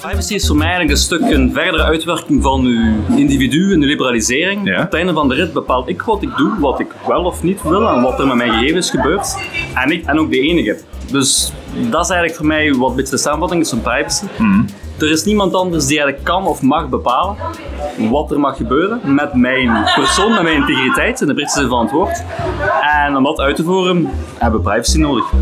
Privacy is voor mij eigenlijk een stuk een verdere uitwerking van uw individu en de liberalisering. Ja. Op het einde van de rit bepaal ik wat ik doe, wat ik wel of niet wil en wat er met mijn gegevens gebeurt. En ik ben ook de enige. Dus dat is eigenlijk voor mij wat een beetje de samenvatting is van privacy. Er is niemand anders die eigenlijk kan of mag bepalen wat er mag gebeuren met mijn persoon, met mijn integriteit, in de Britse zin van het woord. En om dat uit te voeren, hebben we privacy nodig.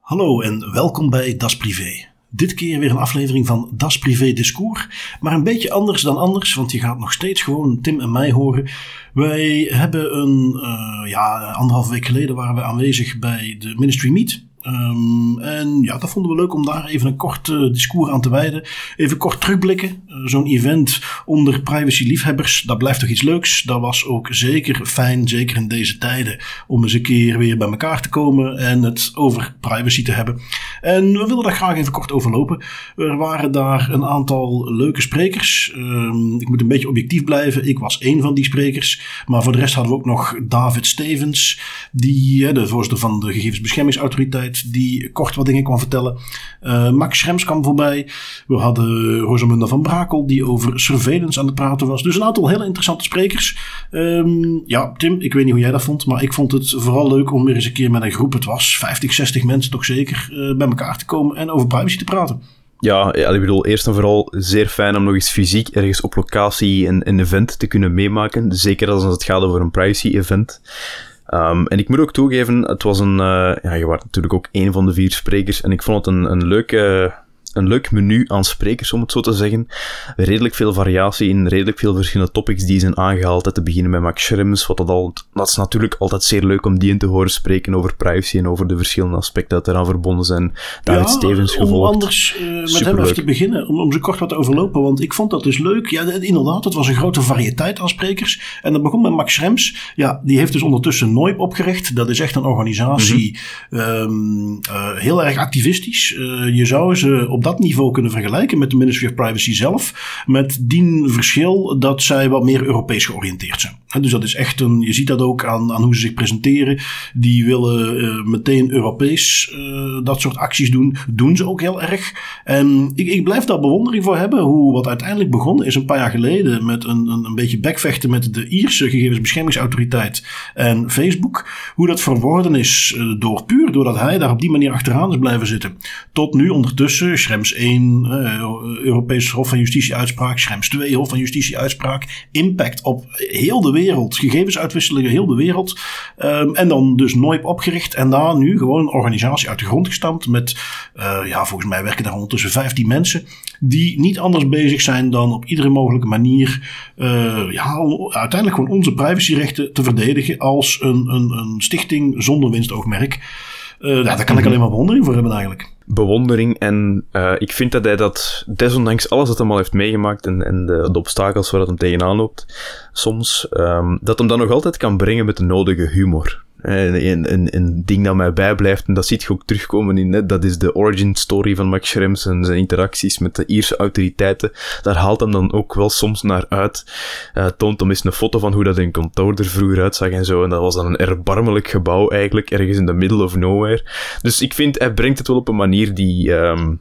Hallo en welkom bij Das Privé. Dit keer weer een aflevering van Das Privé Discours, maar een beetje anders dan anders, want je gaat nog steeds gewoon Tim en mij horen. Wij hebben een, eh, ja, anderhalf week geleden waren we aanwezig bij de Ministry Meet. Ehm, en ja, dat vonden we leuk om daar even een kort eh, discours aan te wijden. Even kort terugblikken. Eh, Zo'n event onder privacy-liefhebbers, dat blijft toch iets leuks. Dat was ook zeker fijn, zeker in deze tijden, om eens een keer weer bij elkaar te komen en het over privacy te hebben. En we willen daar graag even kort overlopen. Er waren daar een aantal leuke sprekers. Ehm, ik moet een beetje objectief blijven. Ik was één van die sprekers. Maar voor de rest hadden we ook nog David Stevens, die, de voorzitter van de Gegevensbeschermingsautoriteit, die kort wat dingen kwam vertellen. Eh, Max Schrems kwam voorbij. We hadden Rosamunda van Brakel, die over surveillance aan het praten was. Dus een aantal hele interessante sprekers. Ehm, ja, Tim, ik weet niet hoe jij dat vond, maar ik vond het vooral leuk om weer eens een keer met een groep, het was 50, 60 mensen toch zeker, eh, bij elkaar te komen en over privacy te praten. Ja, ik bedoel, eerst en vooral zeer fijn om nog eens fysiek ergens op locatie een, een event te kunnen meemaken. Zeker als het gaat over een privacy-event. Ehm, en ik moet ook toegeven, het was een... eh, ja, je was natuurlijk ook een van de vier sprekers. En ik vond het een, een leuke... Een leuk menu aan sprekers, om het zo te zeggen. Redelijk veel variatie in redelijk veel verschillende topics die zijn aangehaald. Te beginnen met Max Schrems, wat dat al... Dat is natuurlijk altijd zeer leuk om die in te horen spreken over privacy en over de verschillende aspecten dat eraan verbonden zijn. David Stevens om gevolgd. anders eh, met hem even te beginnen, om, om ze kort wat te overlopen, want ik vond dat dus leuk. Ja, de- inderdaad, het was een grote variëteit aan sprekers. En dat begon met Max Schrems. Ja, die heeft dus ondertussen Noip opgericht. Dat is echt een organisatie, Mhm. ehm, eh, heel erg activistisch. Eh, je zou ze op dat niveau kunnen vergelijken met de Ministry of Privacy zelf. Met dien verschil dat zij wat meer Europees georiënteerd zijn. Dus dat is echt een, je ziet dat ook aan, aan hoe ze zich presenteren. Die willen eh, meteen Europees eh, dat soort acties doen. Doen ze ook heel erg. En ik, ik blijf daar bewondering voor hebben. Hoe wat uiteindelijk begonnen is een paar jaar geleden met een, een, een beetje bekvechten met de Ierse gegevensbeschermingsautoriteit en Facebook. Hoe dat verworden is eh, door puur doordat hij daar op die manier achteraan is blijven zitten. Tot nu ondertussen Schrems 1, eh, Europees Hof van Justitie uitspraak, Schrems 2, Hof van Justitie uitspraak. Impact op heel de wereld, gegevensuitwisselingen heel de wereld. Ehm, en dan dus Noip opgericht en daar nu gewoon een organisatie uit de grond gestampt met, eh, ja volgens mij werken daar ondertussen 15 mensen. Die niet anders bezig zijn dan op iedere mogelijke manier eh, ja, uiteindelijk gewoon onze privacyrechten te verdedigen als een, een, een stichting zonder winstoogmerk. Eh ja, daar kan ik alleen maar bewondering voor hebben eigenlijk. bewondering. En eh, ik vind dat hij dat, desondanks alles dat hij al heeft meegemaakt en, en de, de obstakels waar dat hem tegenaan loopt, soms, ehm, dat hem dan nog altijd kan brengen met de nodige humor. Een, een, een ding dat mij bijblijft, en dat ziet je ook terugkomen in, hè, dat is de origin story van Max Schrems en zijn interacties met de Ierse autoriteiten. Daar haalt hem dan ook wel soms naar uit. Eh, toont hem eens een foto van hoe dat in kantoor er vroeger uitzag en zo. En dat was dan een erbarmelijk gebouw eigenlijk, ergens in the middle of nowhere. Dus ik vind, hij brengt het wel op een manier die... ehm,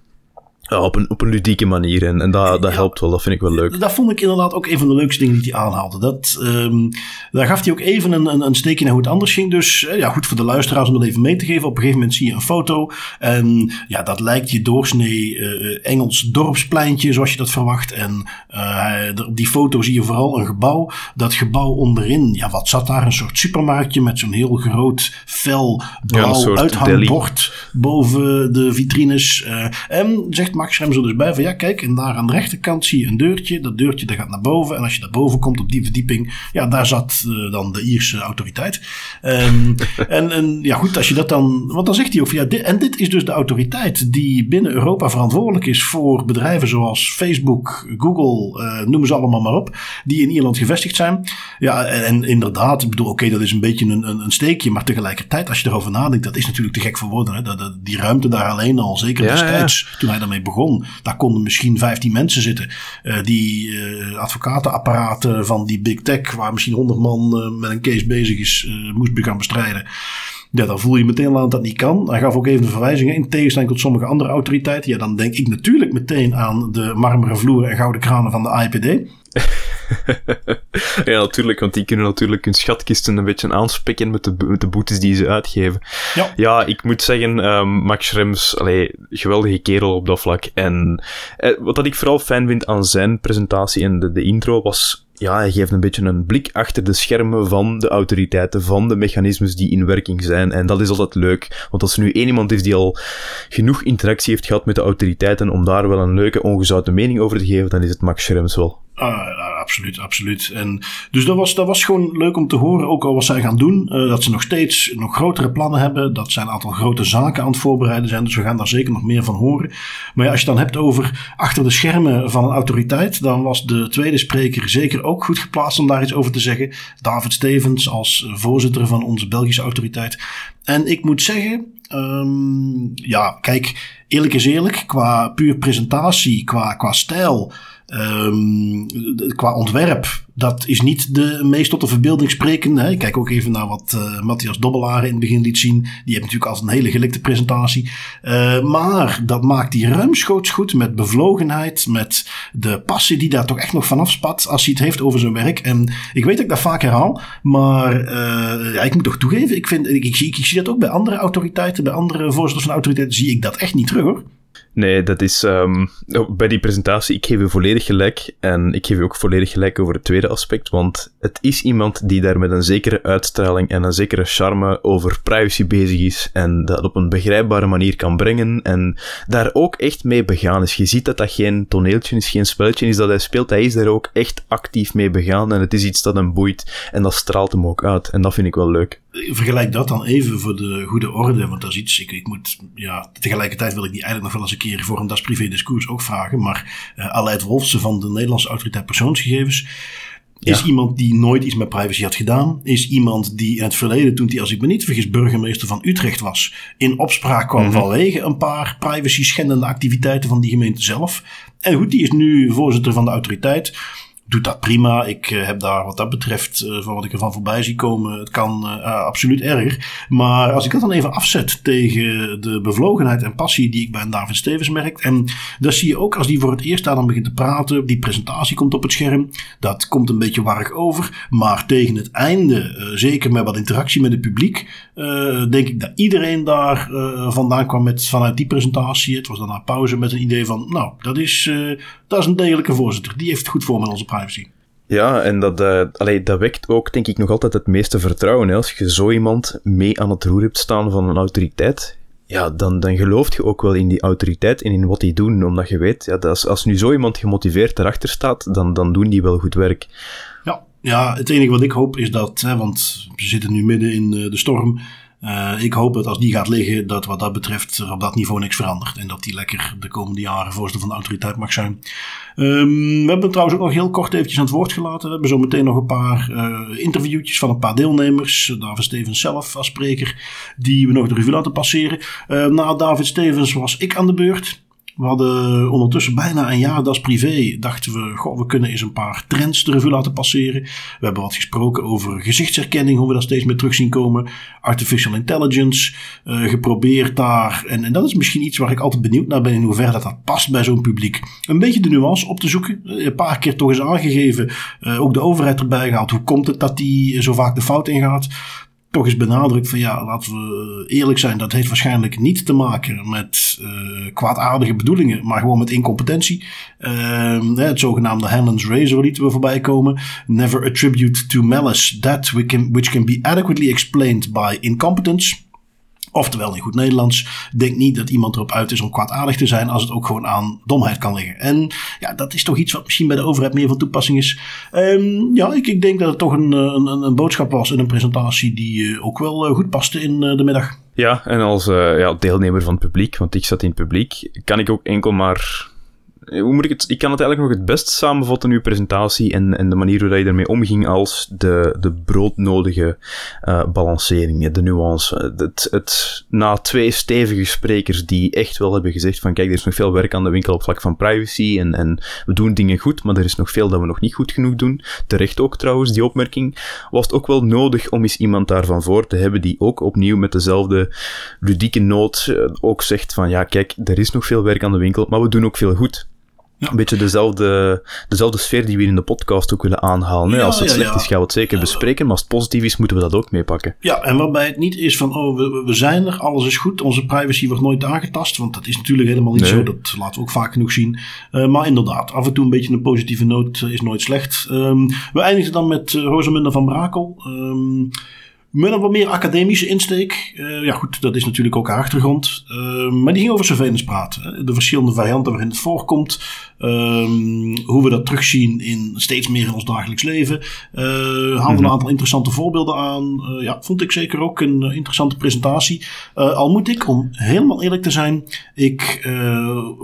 ja, op, een, op een ludieke manier. En, en dat, dat helpt wel, dat vind ik wel leuk. Dat vond ik inderdaad ook een van de leukste dingen die hij aanhaalde. Dat, ehm, daar gaf hij ook even een, een, een steekje naar hoe het anders ging. Dus eh, ja, goed voor de luisteraars om dat even mee te geven. Op een gegeven moment zie je een foto. En ja, dat lijkt je doorsnee eh, Engels dorpspleintje zoals je dat verwacht. En eh, op die foto zie je vooral een gebouw. Dat gebouw onderin, ja, wat zat daar? Een soort supermarktje met zo'n heel groot, fel, blauw uithangbord boven de vitrines. Eh, en zegt Max Schrems er dus bij van ja, kijk, en daar aan de rechterkant zie je een deurtje. Dat deurtje dat gaat naar boven. En als je daar boven komt op die verdieping, ja, daar zat eh, dan de Ierse autoriteit. Ehm, en, en ja, goed, als je dat dan. Want dan zegt hij ook van ja, dit, en dit is dus de autoriteit die binnen Europa verantwoordelijk is voor bedrijven zoals Facebook, Google, eh, noem ze allemaal maar op, die in Ierland gevestigd zijn. Ja, en, en inderdaad, ik bedoel, oké, dat is een beetje een, een, een steekje, maar tegelijkertijd, als je erover nadenkt, dat is natuurlijk te gek voor woorden. Hè? Dat, dat- die ruimte daar alleen al, zeker Ja, destijds, toen hij daarmee begon, daar konden misschien 15 mensen zitten. Eh, die eh, advocatenapparaten van die big tech, waar misschien 100 man eh, met een case bezig is, moest gaan bestrijden. Ja, dan voel je meteen aan dat dat niet kan. Hij gaf ook even de verwijzingen in tegenstelling tot sommige andere autoriteiten. Ja, dan denk ik natuurlijk meteen aan de marmeren vloeren en gouden kranen van de AIPD. ja, natuurlijk, want die kunnen natuurlijk hun schatkisten een beetje aanspikken met de, met de boetes die ze uitgeven. Ja, ja ik moet zeggen, um, Max Schrems, allee, geweldige kerel op dat vlak. En eh, wat dat ik vooral fijn vind aan zijn presentatie en de, de intro was ja, hij geeft een beetje een blik achter de schermen van de autoriteiten, van de mechanismes die in werking zijn. En dat is altijd leuk. Want als er nu één iemand is die al genoeg interactie heeft gehad met de autoriteiten om daar wel een leuke, ongezouten mening over te geven, dan is het Max Schrems wel. Ah, absoluut, absoluut. En dus dat was, dat was gewoon leuk om te horen, ook al wat zij gaan doen. Uh, dat ze nog steeds nog grotere plannen hebben. Dat zij een aantal grote zaken aan het voorbereiden zijn. Dus we gaan daar zeker nog meer van horen. Maar ja, als je dan hebt over achter de schermen van een autoriteit, dan was de tweede spreker zeker ook goed geplaatst om daar iets over te zeggen. David Stevens als voorzitter van onze Belgische autoriteit. En ik moet zeggen, um, ja, kijk, eerlijk is eerlijk, qua puur presentatie, qua, qua stijl. Um, qua ontwerp, dat is niet de meest tot de verbeelding sprekende. Ik kijk ook even naar wat uh, Matthias Dobbelaar in het begin liet zien. Die heeft natuurlijk als een hele gelikte presentatie. Uh, maar dat maakt hij ruimschoots goed met bevlogenheid, met de passie die daar toch echt nog vanaf spat als hij het heeft over zijn werk. En ik weet dat ik dat vaak herhaal, maar uh, ja, ik moet toch toegeven, ik, vind, ik, ik, zie, ik zie dat ook bij andere autoriteiten, bij andere voorzitters van autoriteiten, zie ik dat echt niet terug hoor. Nee, dat is um, bij die presentatie. Ik geef u volledig gelijk. En ik geef u ook volledig gelijk over het tweede aspect. Want het is iemand die daar met een zekere uitstraling en een zekere charme over privacy bezig is. En dat op een begrijpbare manier kan brengen. En daar ook echt mee begaan is. Je ziet dat dat geen toneeltje is, geen spelletje is dat hij speelt. Hij is daar ook echt actief mee begaan. En het is iets dat hem boeit. En dat straalt hem ook uit. En dat vind ik wel leuk. Vergelijk dat dan even voor de goede orde. Want dat is iets. Ik, ik moet. Ja, tegelijkertijd wil ik die eigenlijk nog wel eens een keer voor een Das Privé Discours ook vragen. Maar uh, Aleid Wolfsen van de Nederlandse Autoriteit Persoonsgegevens. Is iemand die nooit iets met privacy had gedaan. Is iemand die in het verleden, toen hij als ik me niet vergis burgemeester van Utrecht was, in opspraak kwam mm -hmm. vanwege een paar privacy schendende activiteiten van die gemeente zelf. En goed, die is nu voorzitter van de autoriteit doet dat prima. Ik uh, heb daar wat dat betreft, uh, van wat ik ervan voorbij zie komen, het kan uh, absoluut erger. Maar als ik dat dan even afzet tegen de bevlogenheid en passie die ik bij David Stevens merk. En dat zie je ook als die voor het eerst daar dan begint te praten. Die presentatie komt op het scherm. Dat komt een beetje warrig over. Maar tegen het einde, zeker met wat interactie met het publiek, denk ik dat iedereen daar vandaan kwam met, vanuit die presentatie. Het was daarna pauze met een idee van, nou, dat is, dat is een degelijke voorzitter. Die heeft het goed voor met onze privacy. Ja, en dat, allee, dat wekt ook, denk ik, nog altijd het meeste vertrouwen. Hè? Als je zo iemand mee aan het roer hebt staan van een autoriteit, ja, dan, dan geloof je ook wel in die autoriteit en in wat die doen. Omdat je weet, ja, dat als, als nu zo iemand gemotiveerd erachter staat, dan, dan doen die wel goed werk. Ja, ja, het enige wat ik hoop is dat, hè, want we zitten nu midden in de storm, uh, ik hoop dat als die gaat liggen, dat wat dat betreft er op dat niveau niks verandert. En dat die lekker de komende jaren voorzitter van de autoriteit mag zijn. Um, we hebben trouwens ook nog heel kort eventjes aan het woord gelaten. We hebben zo meteen nog een paar uh, interviewtjes van een paar deelnemers. David Stevens zelf als spreker, die we nog de revue laten passeren. Uh, na David Stevens was ik aan de beurt. We hadden ondertussen bijna een jaar das privé. Dachten we, goh, we kunnen eens een paar trends de revue laten passeren. We hebben wat gesproken over gezichtsherkenning, hoe we dat steeds meer terug zien komen. Artificial intelligence, uh, geprobeerd daar. En, en dat is misschien iets waar ik altijd benieuwd naar ben in hoeverre dat, dat past bij zo'n publiek. Een beetje de nuance op te zoeken. Een paar keer toch eens aangegeven. Uh, ook de overheid erbij gehaald. Hoe komt het dat die zo vaak de fout ingaat? Toch eens benadrukt van ja, laten we eerlijk zijn, dat heeft waarschijnlijk niet te maken met uh, kwaadaardige bedoelingen, maar gewoon met incompetentie. Uh, het zogenaamde Hanlon's Razor lieten we voorbij komen. Never attribute to malice that we can, which can be adequately explained by incompetence. Oftewel in goed Nederlands, denk niet dat iemand erop uit is om kwaadaardig te zijn als het ook gewoon aan domheid kan liggen. En ja, dat is toch iets wat misschien bij de overheid meer van toepassing is. Um, ja, ik, ik denk dat het toch een, een, een boodschap was en een presentatie die uh, ook wel uh, goed paste in de middag. Ja, en als ja, deelnemer van het publiek, want ik zat in het publiek, kan ik ook enkel maar hoe moet ik het? Ik kan het eigenlijk nog het best samenvatten in uw presentatie en, en de manier hoe je ermee omging als de, de broodnodige uh, balancering, de nuance. Het, het, na twee stevige sprekers die echt wel hebben gezegd van kijk, er is nog veel werk aan de winkel op vlak van privacy en, en we doen dingen goed, maar er is nog veel dat we nog niet goed genoeg doen. Terecht ook trouwens, die opmerking. Was het ook wel nodig om eens iemand daarvan voor te hebben die ook opnieuw met dezelfde ludieke noot uh, ook zegt van ja, kijk, er is nog veel werk aan de winkel, maar we doen ook veel goed. Ja. Een beetje dezelfde, dezelfde sfeer die we in de podcast ook willen aanhalen. Ja, als het slecht is, gaan we het zeker bespreken. Maar als het positief is, moeten we dat ook meepakken. Ja, en waarbij het niet is van, oh, we, we zijn er, alles is goed, onze privacy wordt nooit aangetast. Want dat is natuurlijk helemaal niet zo. Dat laten we ook vaak genoeg zien. Uh, maar inderdaad, af en toe een beetje een positieve noot is nooit slecht. Um, we eindigen dan met uh, Rosamunde van Brakel. Um, met een wat meer academische insteek. Uh, ja, goed, dat is natuurlijk ook haar achtergrond. Uh, maar die ging over surveillance praten. De verschillende varianten waarin het voorkomt. Um, hoe we dat terugzien in steeds meer in ons dagelijks leven. Uh, haalde een mhm. aantal interessante voorbeelden aan. ja, vond ik zeker ook een interessante presentatie. al moet ik, om helemaal eerlijk te zijn, ik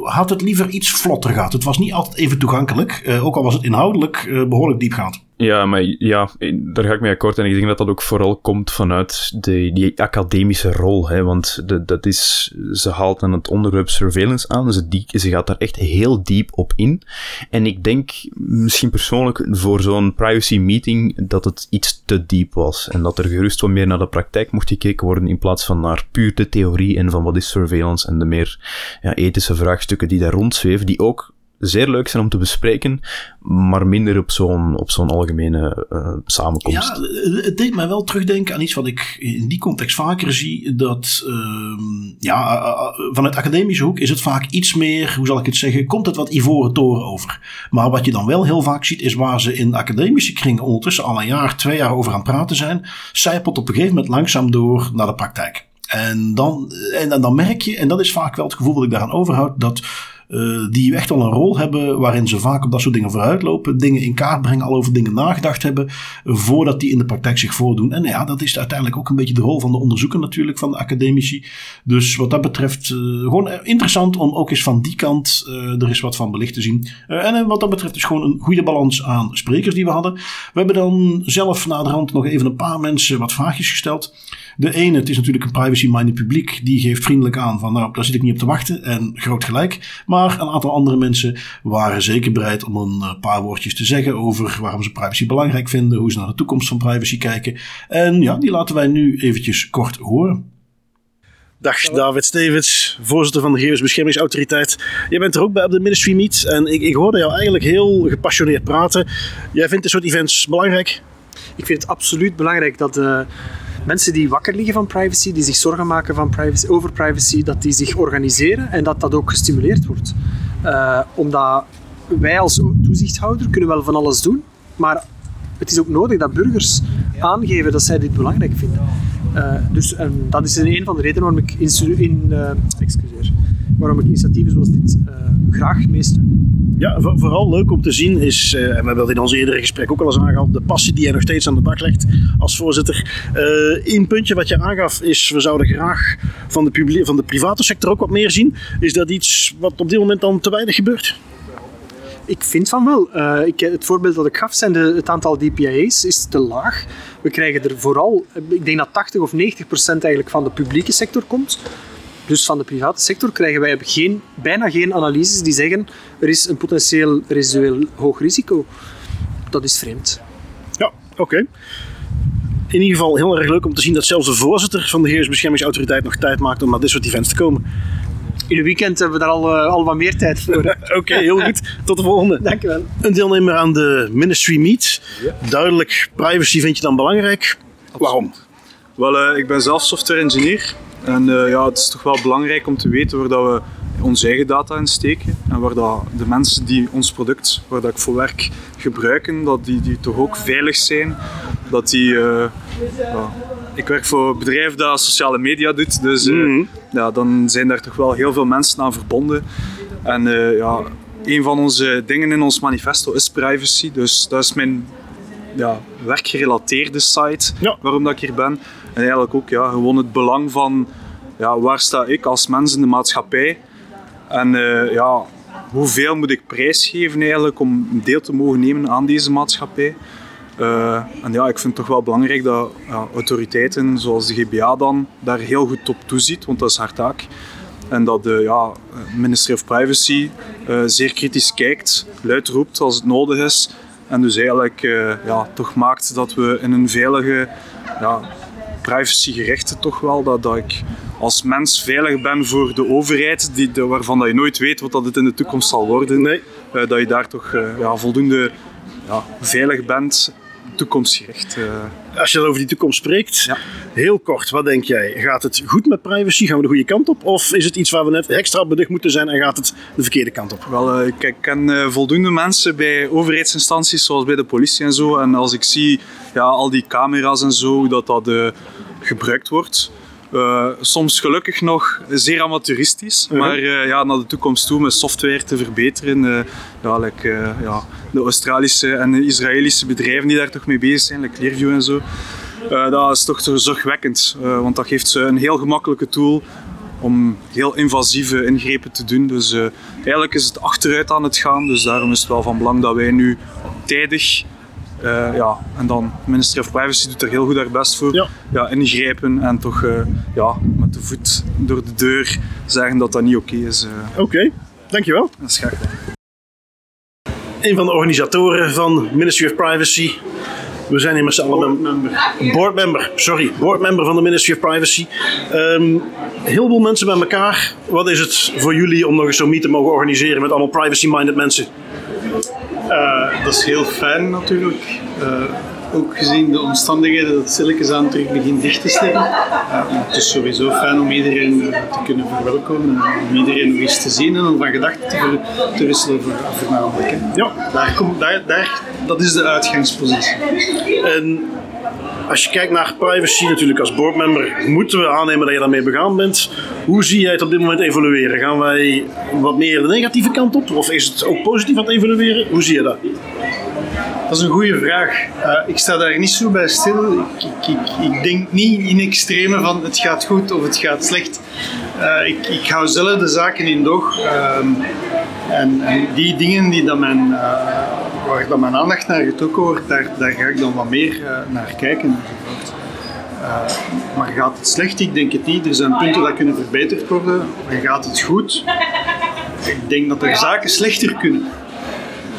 had het liever iets vlotter gehad. Het was niet altijd even toegankelijk. ook al was het inhoudelijk behoorlijk diepgaand. Ja, maar ja, daar ga ik mee akkoord. En ik denk dat dat ook vooral komt vanuit de, die academische rol. Hè, want de, dat is, ze haalt dan het onderwerp surveillance aan. Ze, die, ze gaat daar echt heel diep op in. En ik denk misschien persoonlijk voor zo'n privacy meeting dat het iets te diep was. En dat er gerust wat meer naar de praktijk mocht gekeken worden in plaats van naar puur de theorie en van wat is surveillance en de meer ja, ethische vraagstukken die daar rondzweven, die ook zeer leuk zijn om te bespreken, maar minder op zo'n, op zo'n algemene uh, samenkomst. Ja, het deed mij wel terugdenken aan iets wat ik in die context vaker zie. Dat uh, ja, vanuit academische hoek is het vaak iets meer, hoe zal ik het zeggen, komt het wat ivoren toren over. Maar wat je dan wel heel vaak ziet, is waar ze in academische kringen ondertussen al een jaar, twee jaar over aan het praten zijn, zijpelt op een gegeven moment langzaam door naar de praktijk. En dan, en dan merk je, en dat is vaak wel het gevoel dat ik daaraan overhoud, dat uh, die echt wel een rol hebben waarin ze vaak op dat soort dingen vooruitlopen. Dingen in kaart brengen, al over dingen nagedacht hebben voordat die in de praktijk zich voordoen. En ja, dat is uiteindelijk ook een beetje de rol van de onderzoeker natuurlijk, van de academici. Dus wat dat betreft uh, gewoon interessant om ook eens van die kant er eens wat van belicht te zien. en wat dat betreft is gewoon een goede balans aan sprekers die we hadden. We hebben dan zelf naderhand nog even een paar mensen wat vraagjes gesteld. De ene, het is natuurlijk een privacy-minded publiek, die geeft vriendelijk aan van nou, daar zit ik niet op te wachten en groot gelijk. Maar een aantal andere mensen waren zeker bereid om een eh, paar woordjes te zeggen over waarom ze privacy belangrijk vinden, hoe ze naar de toekomst van privacy kijken. En ja, die laten wij nu eventjes kort horen. Dag David Stevens, voorzitter van de Gegevensbeschermingsautoriteit. Jij bent er ook bij op de Ministry Meet en ik, ik hoorde jou eigenlijk heel gepassioneerd praten. Jij vindt dit soort events belangrijk? Ik vind het absoluut belangrijk dat uh, mensen die wakker liggen van privacy, die zich zorgen maken van privacy, over privacy, dat die zich organiseren en dat dat ook gestimuleerd wordt. Uh, omdat wij als toezichthouder kunnen wel van alles doen, maar het is ook nodig dat burgers aangeven dat zij dit belangrijk vinden. Uh, dus dat is een van de redenen waarom ik, in, uh, waarom ik initiatieven zoals dit graag meesteun. Ja, vooral leuk om te zien is, uh, en we hebben dat in ons eerdere gesprek ook al eens aangehaald, de passie die jij nog steeds aan de dag legt als voorzitter. Eén uh, puntje wat je aangaf is, we zouden graag van de, van de private sector ook wat meer zien. Is dat iets wat op dit moment dan te weinig gebeurt? Ik vind van wel. Uh, ik, het voorbeeld dat ik gaf, zijn de, het aantal DPIA's is te laag. We krijgen er vooral, ik denk dat 80 of 90 procent eigenlijk van de publieke sector komt. Dus van de private sector krijgen wij geen, bijna geen analyses die zeggen er is een potentieel residueel hoog risico. Dat is vreemd. Ja, oké. In ieder geval heel erg leuk om te zien dat zelfs de voorzitter van de Gegevensbeschermingsautoriteit nog tijd maakt om naar dit soort events te komen. In een weekend hebben we daar al, uh, al wat meer tijd voor. Oké, heel goed. Tot de volgende. Dankjewel. Een deelnemer aan de Ministry Meet. Duidelijk, privacy vind je dan belangrijk. Waarom? Wel, uh, ik ben zelf software engineer. En uh, ja, het is toch wel belangrijk om te weten waar dat we onze eigen data in steken. En waar dat de mensen die ons product, waar dat ik voor werk, gebruiken, dat die, die toch ook veilig zijn. Dat die... Uh, ja, ik werk voor een bedrijf dat sociale media doet, dus uh, ja, dan zijn daar toch wel heel veel mensen aan verbonden. En ja, een van onze dingen in ons manifesto is privacy, dus dat is mijn ja, werkgerelateerde site ja. waarom dat ik hier ben. En eigenlijk ook ja, gewoon het belang van ja, waar sta ik als mens in de maatschappij. En uh, ja, hoeveel moet ik prijsgeven eigenlijk om deel te mogen nemen aan deze maatschappij. Uh, en ja, ik vind het toch wel belangrijk dat ja, autoriteiten zoals de GBA dan daar heel goed op toeziet, want dat is haar taak. En dat de ja, Ministry of Privacy uh, zeer kritisch kijkt, luid roept als het nodig is. En dus eigenlijk ja, toch maakt dat we in een veilige, ja, privacygerechte toch wel, dat, dat ik als mens veilig ben voor de overheid, die, de, waarvan dat je nooit weet wat dat het in de toekomst zal worden. Nee. Uh, dat je daar toch ja, voldoende ja, veilig bent toekomstgericht. Uh... Als je over die toekomst spreekt, ja. heel kort, wat denk jij? Gaat het goed met privacy? Gaan we de goede kant op? Of is het iets waar we net extra beducht moeten zijn en gaat het de verkeerde kant op? Wel, uh, ik ken uh, voldoende mensen bij overheidsinstanties, zoals bij de politie en zo. En als ik zie ja, al die camera's en zo, dat dat gebruikt wordt. Uh, soms gelukkig nog zeer amateuristisch, -huh. maar uh, ja, naar de toekomst toe met software te verbeteren. ja, like, ja, de Australische en de Israëlische bedrijven die daar toch mee bezig zijn, like Clearview en zo. dat is toch zorgwekkend, want dat geeft ze een heel gemakkelijke tool om heel invasieve ingrepen te doen. Dus eigenlijk is het achteruit aan het gaan, dus daarom is het wel van belang dat wij nu tijdig uh, ja, en dan Ministry of Privacy doet er heel goed haar best voor. Ja. Ja, ingrijpen en toch uh, ja, met de voet door de deur zeggen dat dat niet oké okay is. Uh. Oké, okay. dankjewel. Dat is graag. Een van de organisatoren van Ministry of Privacy. We zijn immers allemaal een boardmember. Sorry, boardmember van de Ministry of Privacy. Um, heel veel mensen bij elkaar. Wat is het voor jullie om nog eens zo'n meet te mogen organiseren met allemaal privacy-minded mensen? Uh, dat is heel fijn natuurlijk. Uh, ook gezien de omstandigheden dat stilletjes aan terug begint dicht te slippen. Uh, het is sowieso fijn om iedereen te kunnen verwelkomen en om iedereen nog eens te zien en om van gedachten te, te wisselen voornamelijk. Hè. Ja. Daar komt, daar, daar, dat is de uitgangspositie. En als je kijkt naar privacy natuurlijk als boardmember, moeten we aannemen dat je daarmee begaan bent. Hoe zie jij het op dit moment evolueren? Gaan wij wat meer de negatieve kant op? Of is het ook positief aan het evolueren? Hoe zie je dat? Dat is een goede vraag. Uh, ik sta daar niet zo bij stil. Ik, ik, ik, denk niet in extreme van het gaat goed of het gaat slecht. Uh, ik, hou zelf de zaken in doog. Um, en, die dingen die dan mijn, uh, waar dan mijn aandacht naar getrokken wordt, daar, daar ga ik dan wat meer naar kijken. maar gaat het slecht? Ik denk het niet. Er zijn punten die kunnen verbeterd worden. En gaat het goed? Ik denk dat er zaken slechter kunnen.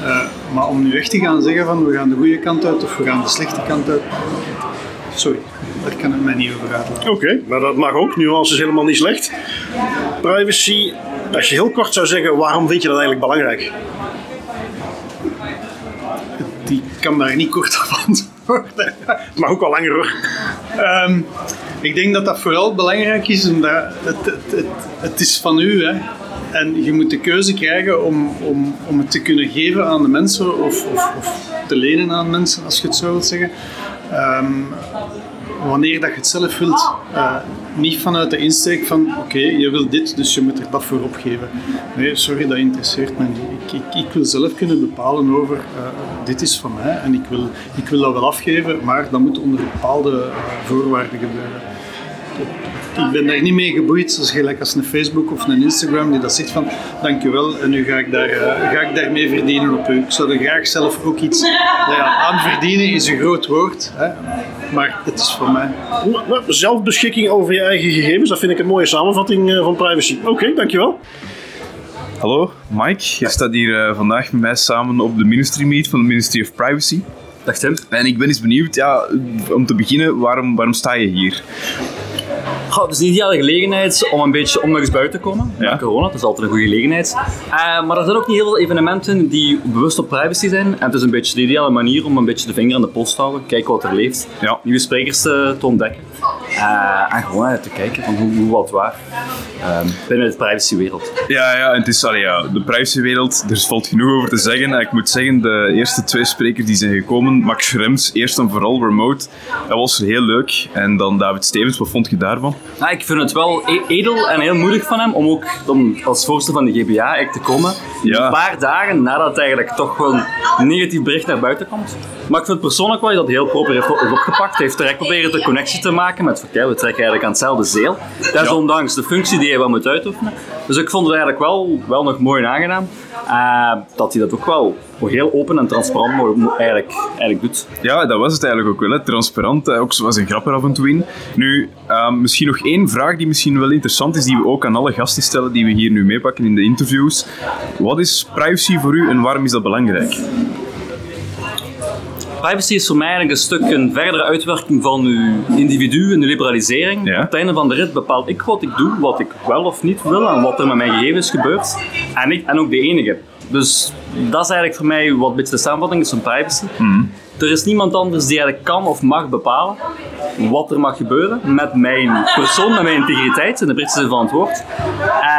Uh, maar om nu echt te gaan zeggen van we gaan de goede kant uit of we gaan de slechte kant uit, sorry, daar kan ik mij niet over uitlaten. Oké, maar dat mag ook. Nuance is helemaal niet slecht. Privacy, als je heel kort zou zeggen, waarom vind je dat eigenlijk belangrijk? Die kan daar niet kort op antwoorden. Het mag ook wel langer hoor. Um, ik denk dat dat vooral belangrijk is omdat het, het, het, is van u. Hè. En je moet de keuze krijgen om, om, om het te kunnen geven aan de mensen of, of, te lenen aan mensen, als je het zo wilt zeggen. Um, wanneer dat je het zelf wilt. Uh, niet vanuit de insteek van oké, je wil dit, dus je moet er dat voor opgeven. Nee, sorry, dat interesseert me niet. Ik, ik, wil zelf kunnen bepalen over uh, dit is van mij en ik wil, ik wil dat wel afgeven, maar dat moet onder bepaalde uh, voorwaarden gebeuren ik ben daar niet mee geboeid, als gelijk als een Facebook of een Instagram die dat zegt van dankjewel en nu ga ik, daar, uh, ga ik daarmee verdienen op u. Ik zou er graag zelf ook iets nou ja, aan verdienen is een groot woord, hè, maar het is voor mij. Zelfbeschikking over je eigen gegevens, dat vind ik een mooie samenvatting uh, van privacy. Oké, okay, dankjewel. Hallo, Mike. Je staat hier uh, vandaag met mij samen op de ministry meet van de Ministry of Privacy. Dag Tim. En ik ben eens benieuwd, ja, om te beginnen, waarom, waarom sta je hier? Goh, het is een ideale gelegenheid om een beetje om nog eens buiten te komen. Ja. Corona, het is altijd een goede gelegenheid. Uh, maar er zijn ook niet heel veel evenementen die bewust op privacy zijn. En het is een beetje de ideale manier om een beetje de vinger aan de pols te houden, kijken wat er leeft, ja. nieuwe sprekers te, te ontdekken. Uh, en gewoon uh, te kijken van hoe, hoe wat waar binnen de privacywereld. Ja, ja, het is, allee, ja, de privacywereld, er valt genoeg over te zeggen. Ik moet zeggen, de eerste twee sprekers die zijn gekomen, Max Schrems, eerst en vooral remote, dat was heel leuk. En dan David Stevens, wat vond je daarvan? Nou, ik vind het wel edel en heel moedig van hem om ook om als voorzitter van de GBA te komen. Ja. Een paar dagen nadat het eigenlijk toch wel een negatief bericht naar buiten komt. Maar ik vind persoonlijk wel dat hij heel proper heeft opgepakt. Hij heeft direct proberen de connectie te maken met We trekken eigenlijk aan hetzelfde zeel. Desondanks de functie die je wel moet uitoefenen. Dus ik vond het eigenlijk wel, wel nog mooi en aangenaam. eh, dat hij dat ook wel heel open en transparant eigenlijk, eigenlijk doet. Ja, dat was het eigenlijk ook wel. Hè. Transparant, eh, ook zoals een grap er af en toe in. Nu, ehm, misschien nog één vraag die misschien wel interessant is, die we ook aan alle gasten stellen die we hier nu meepakken in de interviews. Wat is privacy voor u en waarom is dat belangrijk? Privacy is voor mij eigenlijk een stuk een verdere uitwerking van uw individu en de liberalisering. Ja. Op het einde van de rit bepaal ik wat ik doe, wat ik wel of niet wil en wat er met mijn gegevens gebeurt. En, ik, en ook de enige. Dus dat is eigenlijk voor mij wat een beetje de samenvatting is van privacy. Er is niemand anders die eigenlijk kan of mag bepalen wat er mag gebeuren met mijn persoon, met mijn integriteit, in de Britse zin van het woord.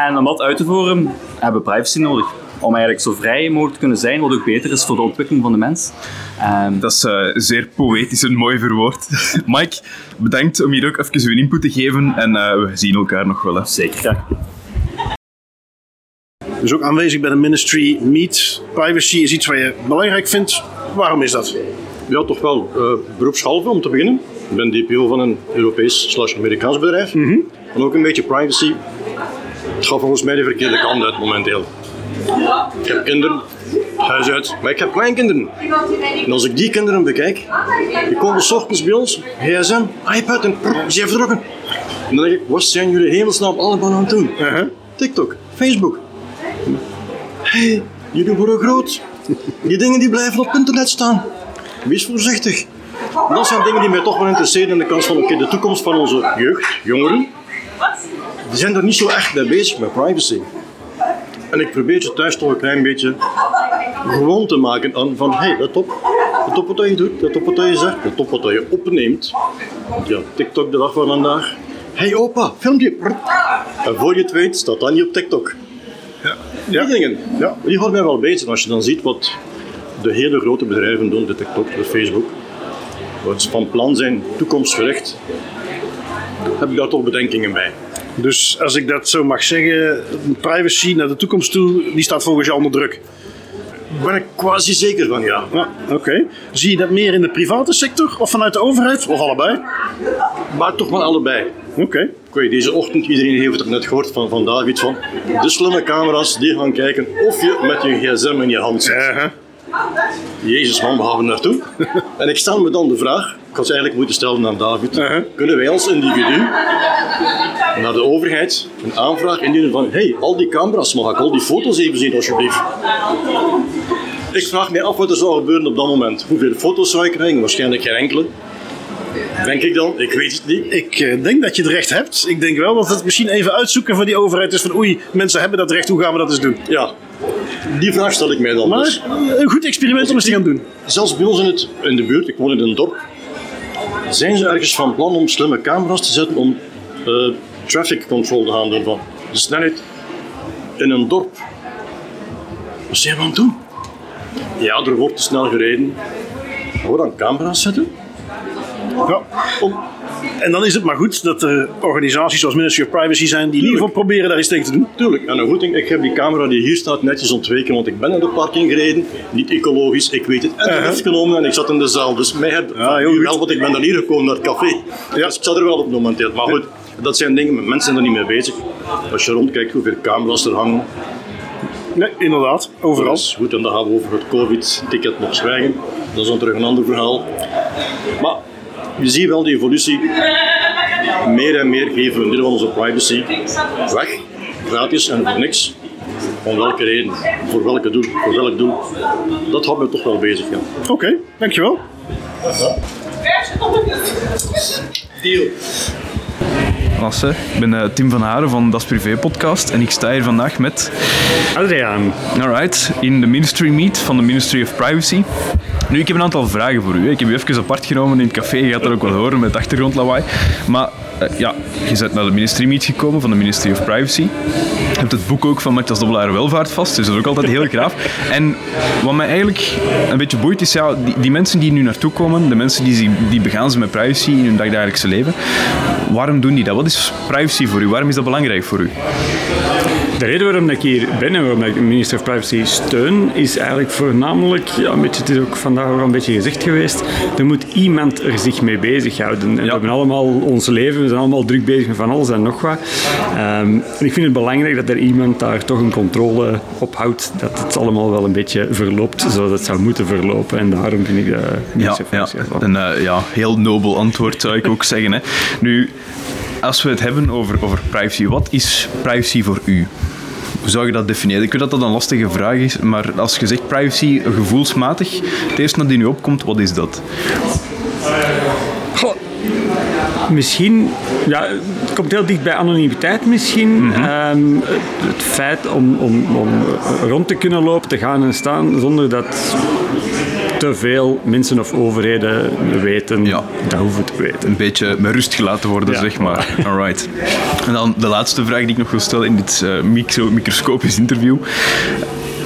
En om dat uit te voeren hebben we privacy nodig. Om eigenlijk zo vrij mogelijk te kunnen zijn, wat ook beter is voor de ontwikkeling van de mens. Ehm, Dat is eh, zeer poëtisch en mooi verwoord. Mike, bedankt om hier ook even uw input te geven en eh, we zien elkaar nog wel. Hè. zeker. Ja. Dus ook aanwezig bij de ministry meet. Privacy is iets wat je belangrijk vindt. Waarom is dat? Ja, toch wel. eh beroepshalve om te beginnen. Ik ben DPO van een Europees slash Amerikaans bedrijf. En ook een beetje privacy. Het gaat volgens mij de verkeerde kant uit momenteel. Ik heb kinderen, huis uit, maar ik heb kleinkinderen. En als ik die kinderen bekijk, die komen s ochtends bij ons, gsm, iPad en prrr, ze zijn vertrokken. En dan denk ik, wat zijn jullie hemelsnaam allemaal aan het doen? TikTok, Facebook. hey, jullie worden groot. Die dingen die blijven op internet staan. Wees voorzichtig. Dat zijn dingen die mij toch wel interesseren in de kans van oké, de toekomst van onze jeugd, jongeren. Die zijn er niet zo echt mee bezig met privacy. En ik probeer ze thuis toch een klein beetje gewoon te maken aan van hé, hey, let op. Let op wat je doet, let op wat je zegt, let op wat je opneemt. Ja, TikTok de dag van vandaag. Hé hey, opa, filmpje. En voor je het weet staat dat niet op TikTok. Die dingen, ja, die houden mij wel bezig. Als je dan ziet wat de hele grote bedrijven doen, de TikTok, de Facebook, wat ze van plan zijn, toekomstgericht, heb ik daar toch bedenkingen bij. Dus als ik dat zo mag zeggen, privacy naar de toekomst toe, die staat volgens jou onder druk. Daar ben ik quasi zeker van, ja. Ja, oké. Zie je dat meer in de private sector of vanuit de overheid? Of allebei? Maar toch wel allebei. Oké. Weet, deze ochtend, iedereen heeft het net gehoord van, van David, van de slimme camera's die gaan kijken of je met je gsm in je hand zit. Jezus man, waar gaan we naartoe? en ik stel me dan de vraag, ik had ze eigenlijk moeten stellen aan David, kunnen wij als individu naar de overheid een aanvraag indienen van hey, al die camera's, mag ik al die foto's even zien alsjeblieft? Ik vraag me af wat er zou gebeuren op dat moment. Hoeveel foto's zou ik krijgen? Waarschijnlijk geen enkele. Denk ik dan, ik weet het niet. Ik eh, denk dat je het recht hebt. Ik denk wel dat het misschien even uitzoeken voor die overheid is van oei, mensen hebben dat recht, hoe gaan we dat eens doen? Ja, die vraag stel ik mij dan Maar dus. een goed experiment om eens te gaan doen. Zelfs bij ons in, het, in de buurt, ik woon in een dorp, zijn ze ergens van plan om slimme camera's te zetten om eh, traffic control te gaan doen van de snelheid in een dorp. Wat zijn we aan het doen? Ja, er wordt te snel gereden. Gaan we dan camera's zetten? Ja. Om, En dan is het maar goed dat er organisaties zoals Ministry of Privacy zijn die in ieder geval proberen daar iets tegen te doen. tuurlijk, en een goed ding, ik heb die camera die hier staat netjes ontweken, want ik ben in de parking gereden. Niet ecologisch, ik weet het. En heb genomen en ik zat in de zaal. Dus mij heb Ja, heel wel, want ik ben dan hier gekomen naar het café. Dus ik zat er wel op momenteel. Maar goed, dat zijn dingen, mensen zijn er niet mee bezig. Als je rondkijkt hoeveel camera's er hangen. Nee, inderdaad. Overal. Is goed, en dan gaan we over het COVID-ticket nog zwijgen. Dat is dan terug een ander verhaal. Maar je ziet wel die evolutie. Meer en meer geven we in ieder geval onze privacy weg. Gratis en voor niks. Om welke reden, voor welke doel, voor welk doel. Dat houdt me toch wel bezig, ja. Oké, dankjewel. Lasse, ik ben eh, Tim van Haren van Das Privé Podcast en ik sta hier vandaag met Adriaan. Alright, in de Ministry Meet van de Ministry of Privacy. Nu, ik heb een aantal vragen voor u. Ik heb u even apart genomen in het café, je gaat dat ook wel horen met achtergrondlawaai. Maar eh, ja, je bent naar de Ministry Meet gekomen van de Ministry of Privacy. Je hebt het boek ook van Matthias Dobbelaar Welvaart vast, dus dat is ook altijd heel graaf. En wat mij eigenlijk een beetje boeit is, ja, die, mensen die nu naartoe komen, de mensen die, die begaan ze met privacy in hun dagdagelijkse leven, waarom doen die dat? Wat is privacy voor u? Waarom is dat belangrijk voor u? De reden waarom ik hier ben en waarom ik de minister of Privacy steun, is eigenlijk voornamelijk, ja, een beetje, het is ook vandaag al een beetje gezegd geweest, er moet iemand er zich mee bezighouden. En We hebben allemaal ons leven, we zijn allemaal druk bezig met van alles en nog wat. Ehm, en ik vind het belangrijk dat er iemand daar toch een controle op houdt, dat het allemaal wel een beetje verloopt zoals het zou moeten verlopen. En daarom vind ik de Ja, minister ja. of Privacy wel. een eh, ja, heel nobel antwoord zou ik ook zeggen. Hè. Nu, als we het hebben over, over privacy, wat is privacy voor u? Hoe zou je dat definiëren? Ik weet dat dat een lastige vraag is, maar als je zegt privacy gevoelsmatig, het eerste dat in je opkomt, wat is dat? Goh, misschien, ja, het komt heel dicht bij anonimiteit misschien. Ehm, het, het feit om, om, om rond te kunnen lopen, te gaan en staan zonder dat te veel mensen of overheden weten Ja. dat hoeven te weten. Een beetje met rust gelaten worden, Ja. zeg maar. Alright. En dan de laatste vraag die ik nog wil stellen in dit eh, micro, microscopisch interview.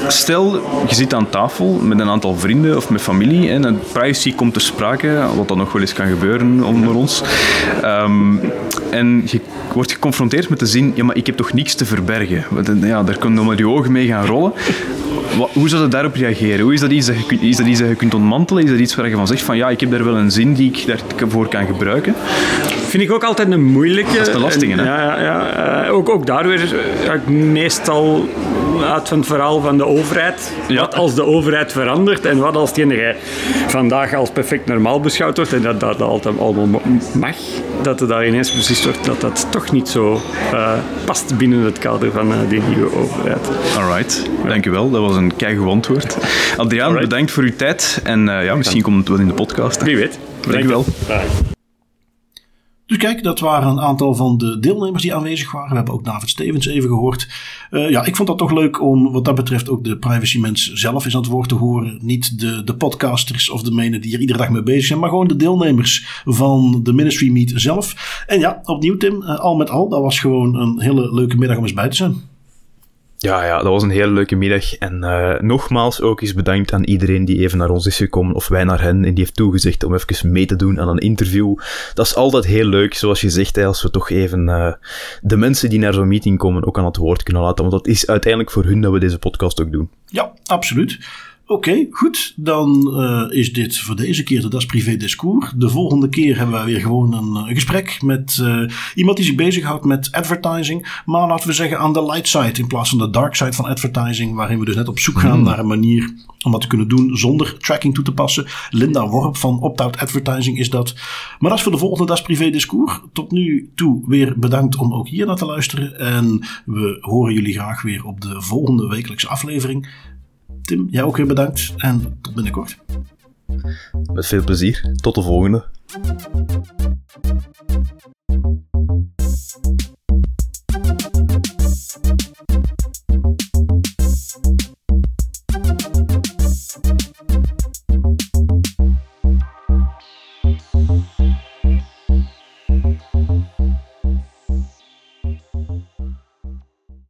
Stel, je zit aan tafel met een aantal vrienden of met familie en een privacy komt ter sprake, wat dan nog wel eens kan gebeuren onder ons. Ehm, en je wordt geconfronteerd met de zin, ja maar ik heb toch niks te verbergen. Eh, Ja, daar kunnen maar je ogen mee gaan rollen. Wa- hoe zou je daarop reageren? Hoe is dat iets dat je, is dat iets dat je kunt ontmantelen? Is dat iets waar je van zegt van ja, ik heb daar wel een zin die ik daarvoor kan gebruiken? Vind ik ook altijd een moeilijke. Dat is de lastige, En, hè? Ja, ja, ja. Eh, ook, ook daar weer ga ik meestal uit van het verhaal van de overheid. Ja. Wat als de overheid verandert en wat als jij vandaag als perfect normaal beschouwd wordt en dat dat altijd allemaal mag, dat er daar ineens beslist wordt dat dat toch niet zo eh, past binnen het kader van eh, die nieuwe overheid. Alright, dankjewel. Dat was een keigoed antwoord. Adriaan, Alright. bedankt voor uw tijd. En ja, misschien komt het wel in de podcast. Wie weet. Dankjewel. Dus kijk, dat waren een aantal van de deelnemers die aanwezig waren. We hebben ook David Stevens even gehoord. Eh, ja, ik vond dat toch leuk om wat dat betreft ook de privacymens zelf eens aan het woord te horen. Niet de, de podcasters of de menen die er iedere dag mee bezig zijn, maar gewoon de deelnemers van de Ministry Meet zelf. En ja, opnieuw Tim, eh, al met al, dat was gewoon een hele leuke middag om eens bij te zijn. Ja, ja, dat was een hele leuke middag. En eh, nogmaals ook eens bedankt aan iedereen die even naar ons is gekomen, of wij naar hen, en die heeft toegezegd om even mee te doen aan een interview. Dat is altijd heel leuk, zoals je zegt, hè, als we toch even eh, de mensen die naar zo'n meeting komen ook aan het woord kunnen laten. Want dat is uiteindelijk voor hun dat we deze podcast ook doen. Ja, absoluut. Oké, goed. Dan eh, is dit voor deze keer de Das Privé Discours. De volgende keer hebben wij weer gewoon een, eh, gesprek met eh, iemand die zich bezighoudt met advertising. Maar laten we zeggen aan de light side in plaats van de dark side van advertising. Waarin we dus net op zoek gaan naar een manier om dat te kunnen doen zonder tracking toe te passen. Linda Worp van Opt-out Advertising is dat. Maar dat is voor de volgende Das Privé Discours. Tot nu toe weer bedankt om ook hier naar te luisteren. En we horen jullie graag weer op de volgende wekelijkse aflevering. Jij ook weer bedankt en tot binnenkort. Met veel plezier. Tot de volgende.